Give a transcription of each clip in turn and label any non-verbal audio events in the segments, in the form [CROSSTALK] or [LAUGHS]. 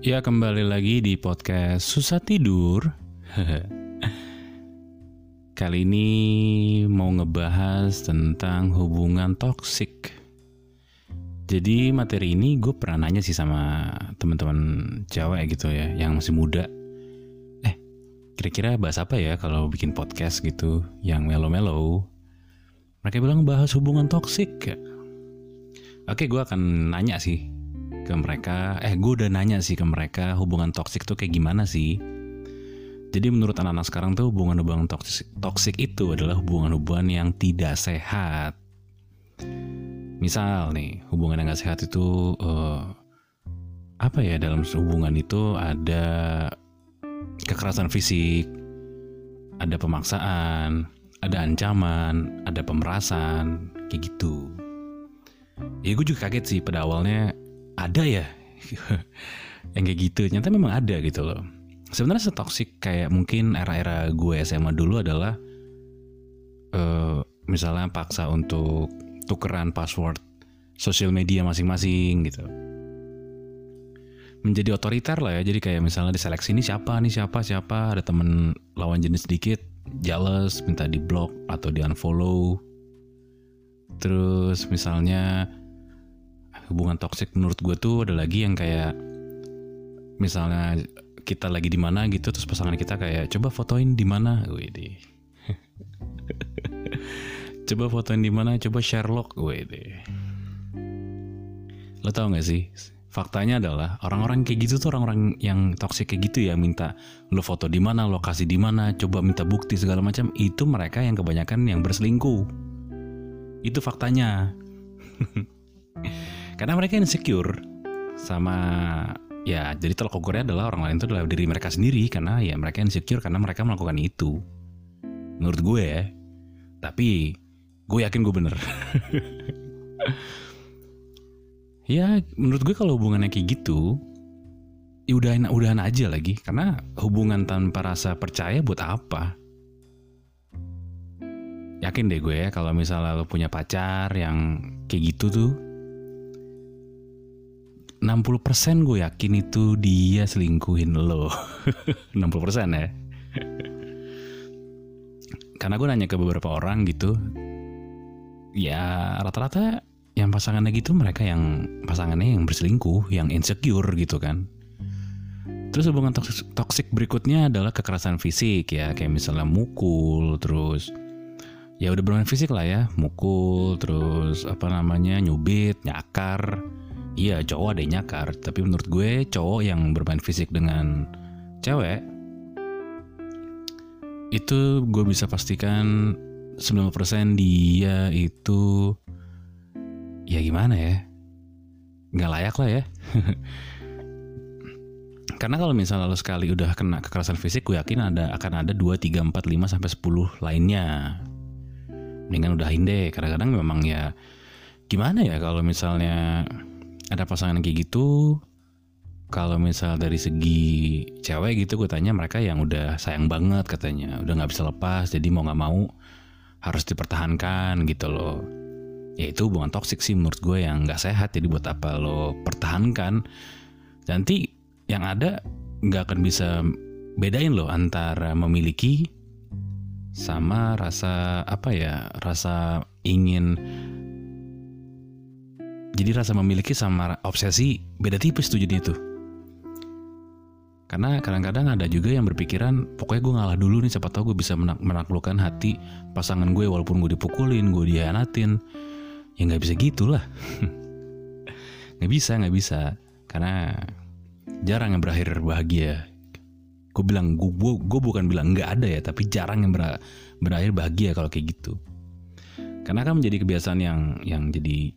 Ya kembali lagi di podcast Susah Tidur. [LAUGHS] Kali ini mau ngebahas tentang hubungan toksik. Jadi materi ini gue pernah nanya sih sama teman-teman cewek gitu ya Yang masih muda. Eh kira-kira bahas apa ya kalau bikin podcast gitu Yang melo-melo Mereka bilang bahas hubungan toksik Oke gue akan nanya sih ke mereka. Eh gue udah nanya sih ke mereka hubungan toksik tuh kayak gimana sih? Jadi menurut anak-anak sekarang tuh hubungan-hubungan toksik, itu adalah hubungan-hubungan yang tidak sehat. Misal nih hubungan yang gak sehat itu uh, apa ya dalam hubungan itu ada kekerasan fisik ada pemaksaan ada ancaman ada pemerasan kayak gitu. Ya gue juga kaget sih pada awalnya ada ya. [LAUGHS] Yang kayak gitu nyata memang ada gitu loh. Sebenarnya setoksik kayak mungkin era-era gue SMA dulu adalah uh, misalnya paksa untuk tukeran password sosial media masing-masing gitu. Menjadi otoriter lah ya jadi kayak misalnya diseleksi ini siapa nih siapa siapa ada temen lawan jenis sedikit jealous minta di block atau di unfollow terus misalnya hubungan toksik menurut gue tuh ada lagi yang kayak misalnya kita lagi di mana gitu terus pasangan kita kayak coba fotoin di mana? Deh [LAUGHS] coba fotoin di mana? Coba Sherlock deh lo tau gak sih? Faktanya adalah orang-orang kayak gitu tuh orang-orang yang toksik kayak gitu ya minta lo foto di mana lokasi di mana coba minta bukti segala macam itu mereka yang kebanyakan yang berselingkuh. Itu faktanya [LAUGHS] karena mereka insecure sama ya jadi tolak ukurnya adalah orang lain itu adalah diri mereka sendiri. Karena ya mereka insecure karena mereka melakukan itu. Menurut gue ya. Tapi gue yakin gue bener. [LAUGHS] Ya menurut gue kalau hubungannya kayak gitu ya udah udahan aja lagi. Karena hubungan tanpa rasa percaya buat apa? Yakin deh gue ya kalau misalnya lo punya pacar yang kayak gitu tuh 60% gue yakin itu dia selingkuhin lo. [LAUGHS] 60% ya. Karena gue nanya ke beberapa orang gitu ya rata-rata yang pasangannya gitu mereka yang pasangannya yang berselingkuh yang insecure gitu kan. Terus hubungan toksik, berikutnya adalah kekerasan fisik ya kayak misalnya mukul terus ya udah bermain fisik lah ya mukul terus apa namanya nyubit nyakar iya cowok ada yang nyakar tapi menurut gue cowok yang bermain fisik dengan cewek itu gue bisa pastikan 90% dia itu ya gimana ya nggak layak lah ya. [LAUGHS] Karena kalau misalnya lo sekali udah kena kekerasan fisik gue yakin ada akan ada 2, 3, 4, 5 sampai 10 lainnya. Mendingan udahin deh kadang-kadang memang ya gimana ya kalau misalnya ada pasangan kayak gitu kalau misal dari segi cewek gitu gue tanya mereka yang udah sayang banget katanya udah nggak bisa lepas jadi mau nggak mau harus dipertahankan gitu loh. Ya itu hubungan toksik sih menurut gue yang nggak sehat jadi buat apa lo pertahankan? Nanti yang ada nggak akan bisa bedain loh antara memiliki sama rasa apa ya rasa ingin jadi rasa memiliki sama obsesi beda tipis tuh jadi itu karena kadang-kadang ada juga yang berpikiran pokoknya gue ngalah dulu nih siapa tahu gue bisa menak menaklukkan hati pasangan gue walaupun gue dipukulin gue dianatin ya nggak bisa gitulah [LAUGHS] nggak bisa nggak bisa. Karena jarang yang berakhir bahagia. Gue bilang gue, gue bukan bilang nggak ada ya tapi jarang yang berakhir bahagia kalau kayak gitu. Karena kan menjadi kebiasaan yang yang jadi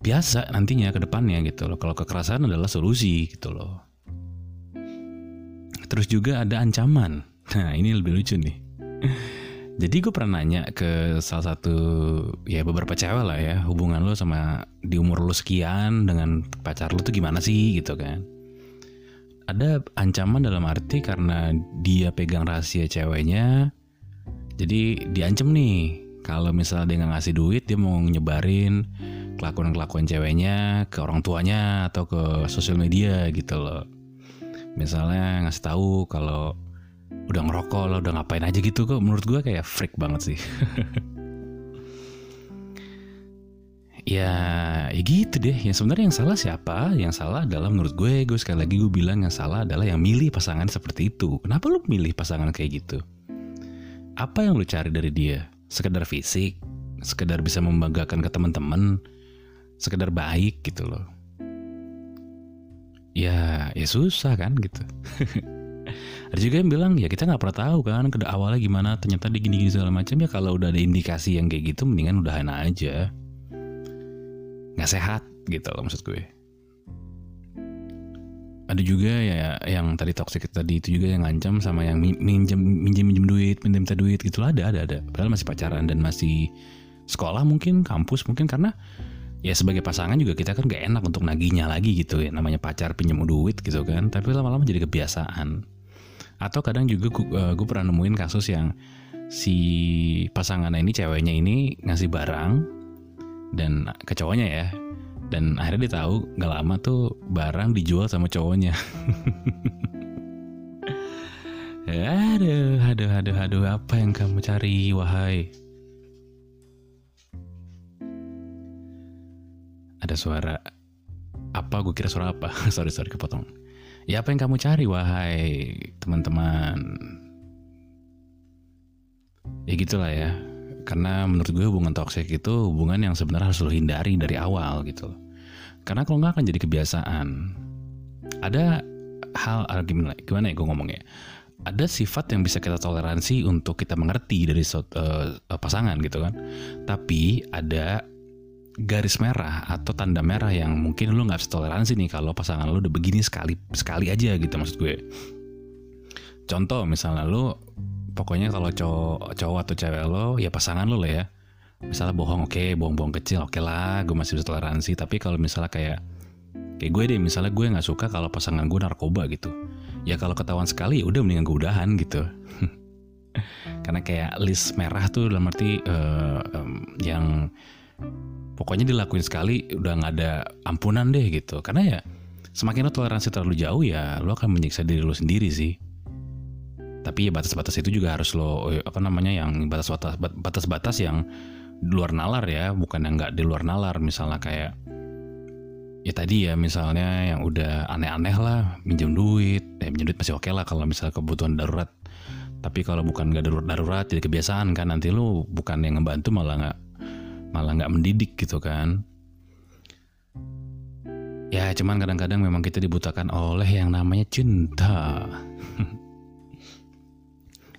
biasa nantinya ke depannya gitu loh. Kalau kekerasan adalah solusi gitu loh. Terus juga ada ancaman. Nah ini lebih lucu nih. Jadi gue pernah nanya ke salah satu ya beberapa cewek lah ya hubungan lo sama di umur lo sekian dengan pacar lo tuh gimana sih gitu kan. Ada ancaman dalam arti karena dia pegang rahasia ceweknya. Jadi diancam nih kalau misalnya dia nggak ngasih duit dia mau nyebarin kelakuan-kelakuan ceweknya ke orang tuanya atau ke sosial media gitu loh. misalnya ngasih tahu kalau udah ngerokok lo udah ngapain aja gitu kok. Menurut gue kayak freak banget sih. [LAUGHS] Ya ya gitu deh. Yang sebenarnya yang salah siapa? Yang salah adalah menurut gue gue sekali lagi gue bilang yang salah adalah yang milih pasangan seperti itu. Kenapa lu milih pasangan kayak gitu? Apa yang lu cari dari dia? Sekedar fisik? Sekedar bisa membanggakan ke teman-teman sekedar baik gitu loh. Ya ya susah kan gitu. [LAUGHS] Ada juga yang bilang ya kita nggak pernah tahu kan ke awalnya gimana ternyata dia gini-gini segala macam. Ya kalau udah ada indikasi yang kayak gitu mendingan udahan aja. Nggak sehat gitu loh maksud gue. Ada juga ya yang tadi toxic tadi itu juga yang ngancam sama yang minjem minjem minjem duit minjem minta duit gitu. Ada ada ada. Padahal masih pacaran dan masih sekolah mungkin kampus mungkin karena ya sebagai pasangan juga kita kan gak enak untuk naginya lagi gitu ya. Namanya pacar pinjam duit gitu kan. Tapi lama-lama jadi kebiasaan. Atau kadang juga gue, uh, pernah nemuin kasus yang si pasangan ini ceweknya ini ngasih barang dan ke cowoknya ya. Dan akhirnya dia tahu nggak lama tuh barang dijual sama cowoknya. [LAUGHS] Aduh aduh aduh aduh apa yang kamu cari wahai ada suara apa gue kira suara apa [LAUGHS] sorry sorry kepotong Ya apa yang kamu cari wahai teman-teman? Ya gitulah ya. Karena menurut gue hubungan toksik itu hubungan yang sebenarnya harus lo hindari dari awal gitu. Karena kalau nggak akan jadi kebiasaan. Ada hal ah, gimana, gimana ya gue ngomongnya? Ada sifat yang bisa kita toleransi untuk kita mengerti dari uh, pasangan gitu kan. Tapi ada garis merah atau tanda merah yang mungkin lu nggak toleransi nih kalau pasangan lu udah begini sekali sekali aja gitu maksud gue. Contoh misalnya lu pokoknya kalau cowok cowok atau cewek lo ya pasangan lu lah ya. Misalnya bohong oke, okay, bohong-bohong kecil oke okay lah, gue masih bisa toleransi. Tapi kalau misalnya kayak kayak gue deh, misalnya gue nggak suka kalau pasangan gue narkoba gitu. Ya kalau ketahuan sekali ya udah mendingan gue udahan gitu. [LAUGHS] Karena kayak list merah tuh dalam arti uh, um, yang pokoknya dilakuin sekali udah nggak ada ampunan deh gitu. Karena ya semakin lo toleransi terlalu jauh ya lo akan menyiksa diri lo sendiri sih. Tapi ya batas-batas itu juga harus lo eh, apa namanya yang batas-batas batas-batas yang di luar nalar ya bukan yang nggak di luar nalar. Misalnya kayak ya tadi ya misalnya yang udah aneh-aneh lah minjem duit. Ya minjem duit masih oke okay lah kalau misalnya kebutuhan darurat. Tapi kalau bukan nggak darurat darurat jadi kebiasaan kan. Nanti lo bukan yang ngebantu malah nggak malah nggak mendidik gitu kan. Ya cuman kadang-kadang memang kita dibutakan oleh yang namanya cinta. [LAUGHS]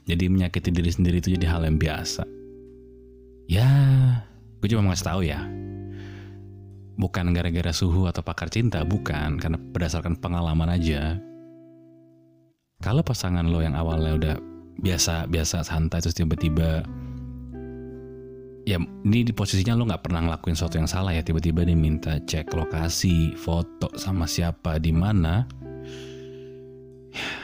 Jadi menyakiti diri sendiri itu jadi hal yang biasa. Ya gue cuma ngasih tahu ya. Bukan gara-gara suhu atau pakar cinta bukan. Karena berdasarkan pengalaman aja. Kalau pasangan lo yang awalnya udah biasa biasa santai terus tiba-tiba ya ini di posisinya lo nggak pernah ngelakuin sesuatu yang salah ya. Tiba-tiba diminta cek lokasi foto sama siapa di mana.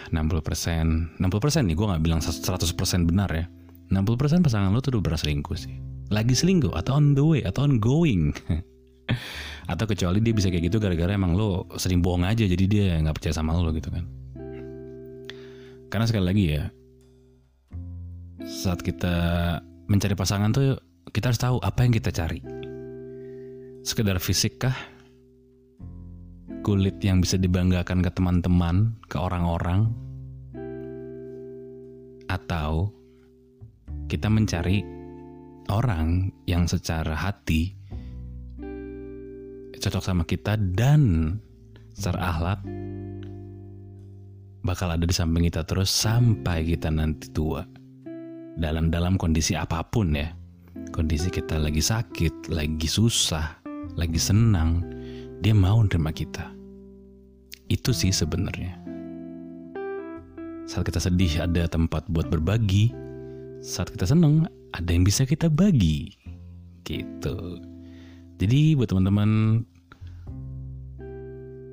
60 persen 60 persen nih gue nggak bilang 100 persen benar ya. 60 persen pasangan lo tuh udah berselingkuh sih. Lagi selingkuh atau on the way atau ongoing. [LAUGHS] Atau kecuali dia bisa kayak gitu gara-gara emang lo sering bohong aja jadi dia nggak percaya sama lo gitu kan. Karena sekali lagi ya saat kita mencari pasangan tuh kita harus tahu apa yang kita cari. Sekedar fisik kah? Kulit yang bisa dibanggakan ke teman-teman, ke orang-orang? Atau kita mencari orang yang secara hati cocok sama kita dan secara akhlak bakal ada di samping kita terus sampai kita nanti tua dalam dalam kondisi apa pun ya kondisi kita lagi sakit, lagi susah, lagi senang, dia mau nerima kita. Itu sih sebenarnya. Saat kita sedih ada tempat buat berbagi, saat kita senang ada yang bisa kita bagi. Gitu. Jadi buat teman-teman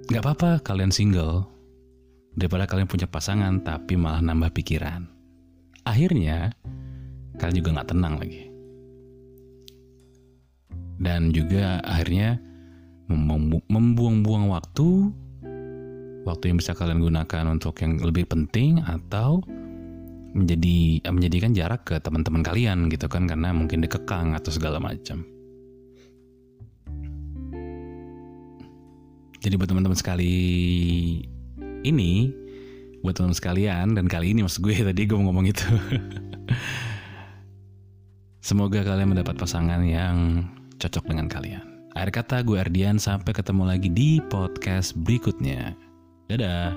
nggak apa-apa kalian single daripada kalian punya pasangan tapi malah nambah pikiran. Akhirnya kalian juga nggak tenang lagi dan juga akhirnya membuang-buang waktu waktu yang bisa kalian gunakan untuk yang lebih penting atau menjadi menjadikan jarak ke teman-teman kalian gitu kan karena mungkin dikekang atau segala macam. Jadi buat teman-teman sekali ini, buat teman sekalian dan kali ini maksud gue [LAUGHS] tadi gue mau ngomong itu. [LAUGHS] Semoga kalian mendapat pasangan yang cocok dengan kalian. Akhir kata gue Ardian sampai ketemu lagi di podcast berikutnya. Dadah.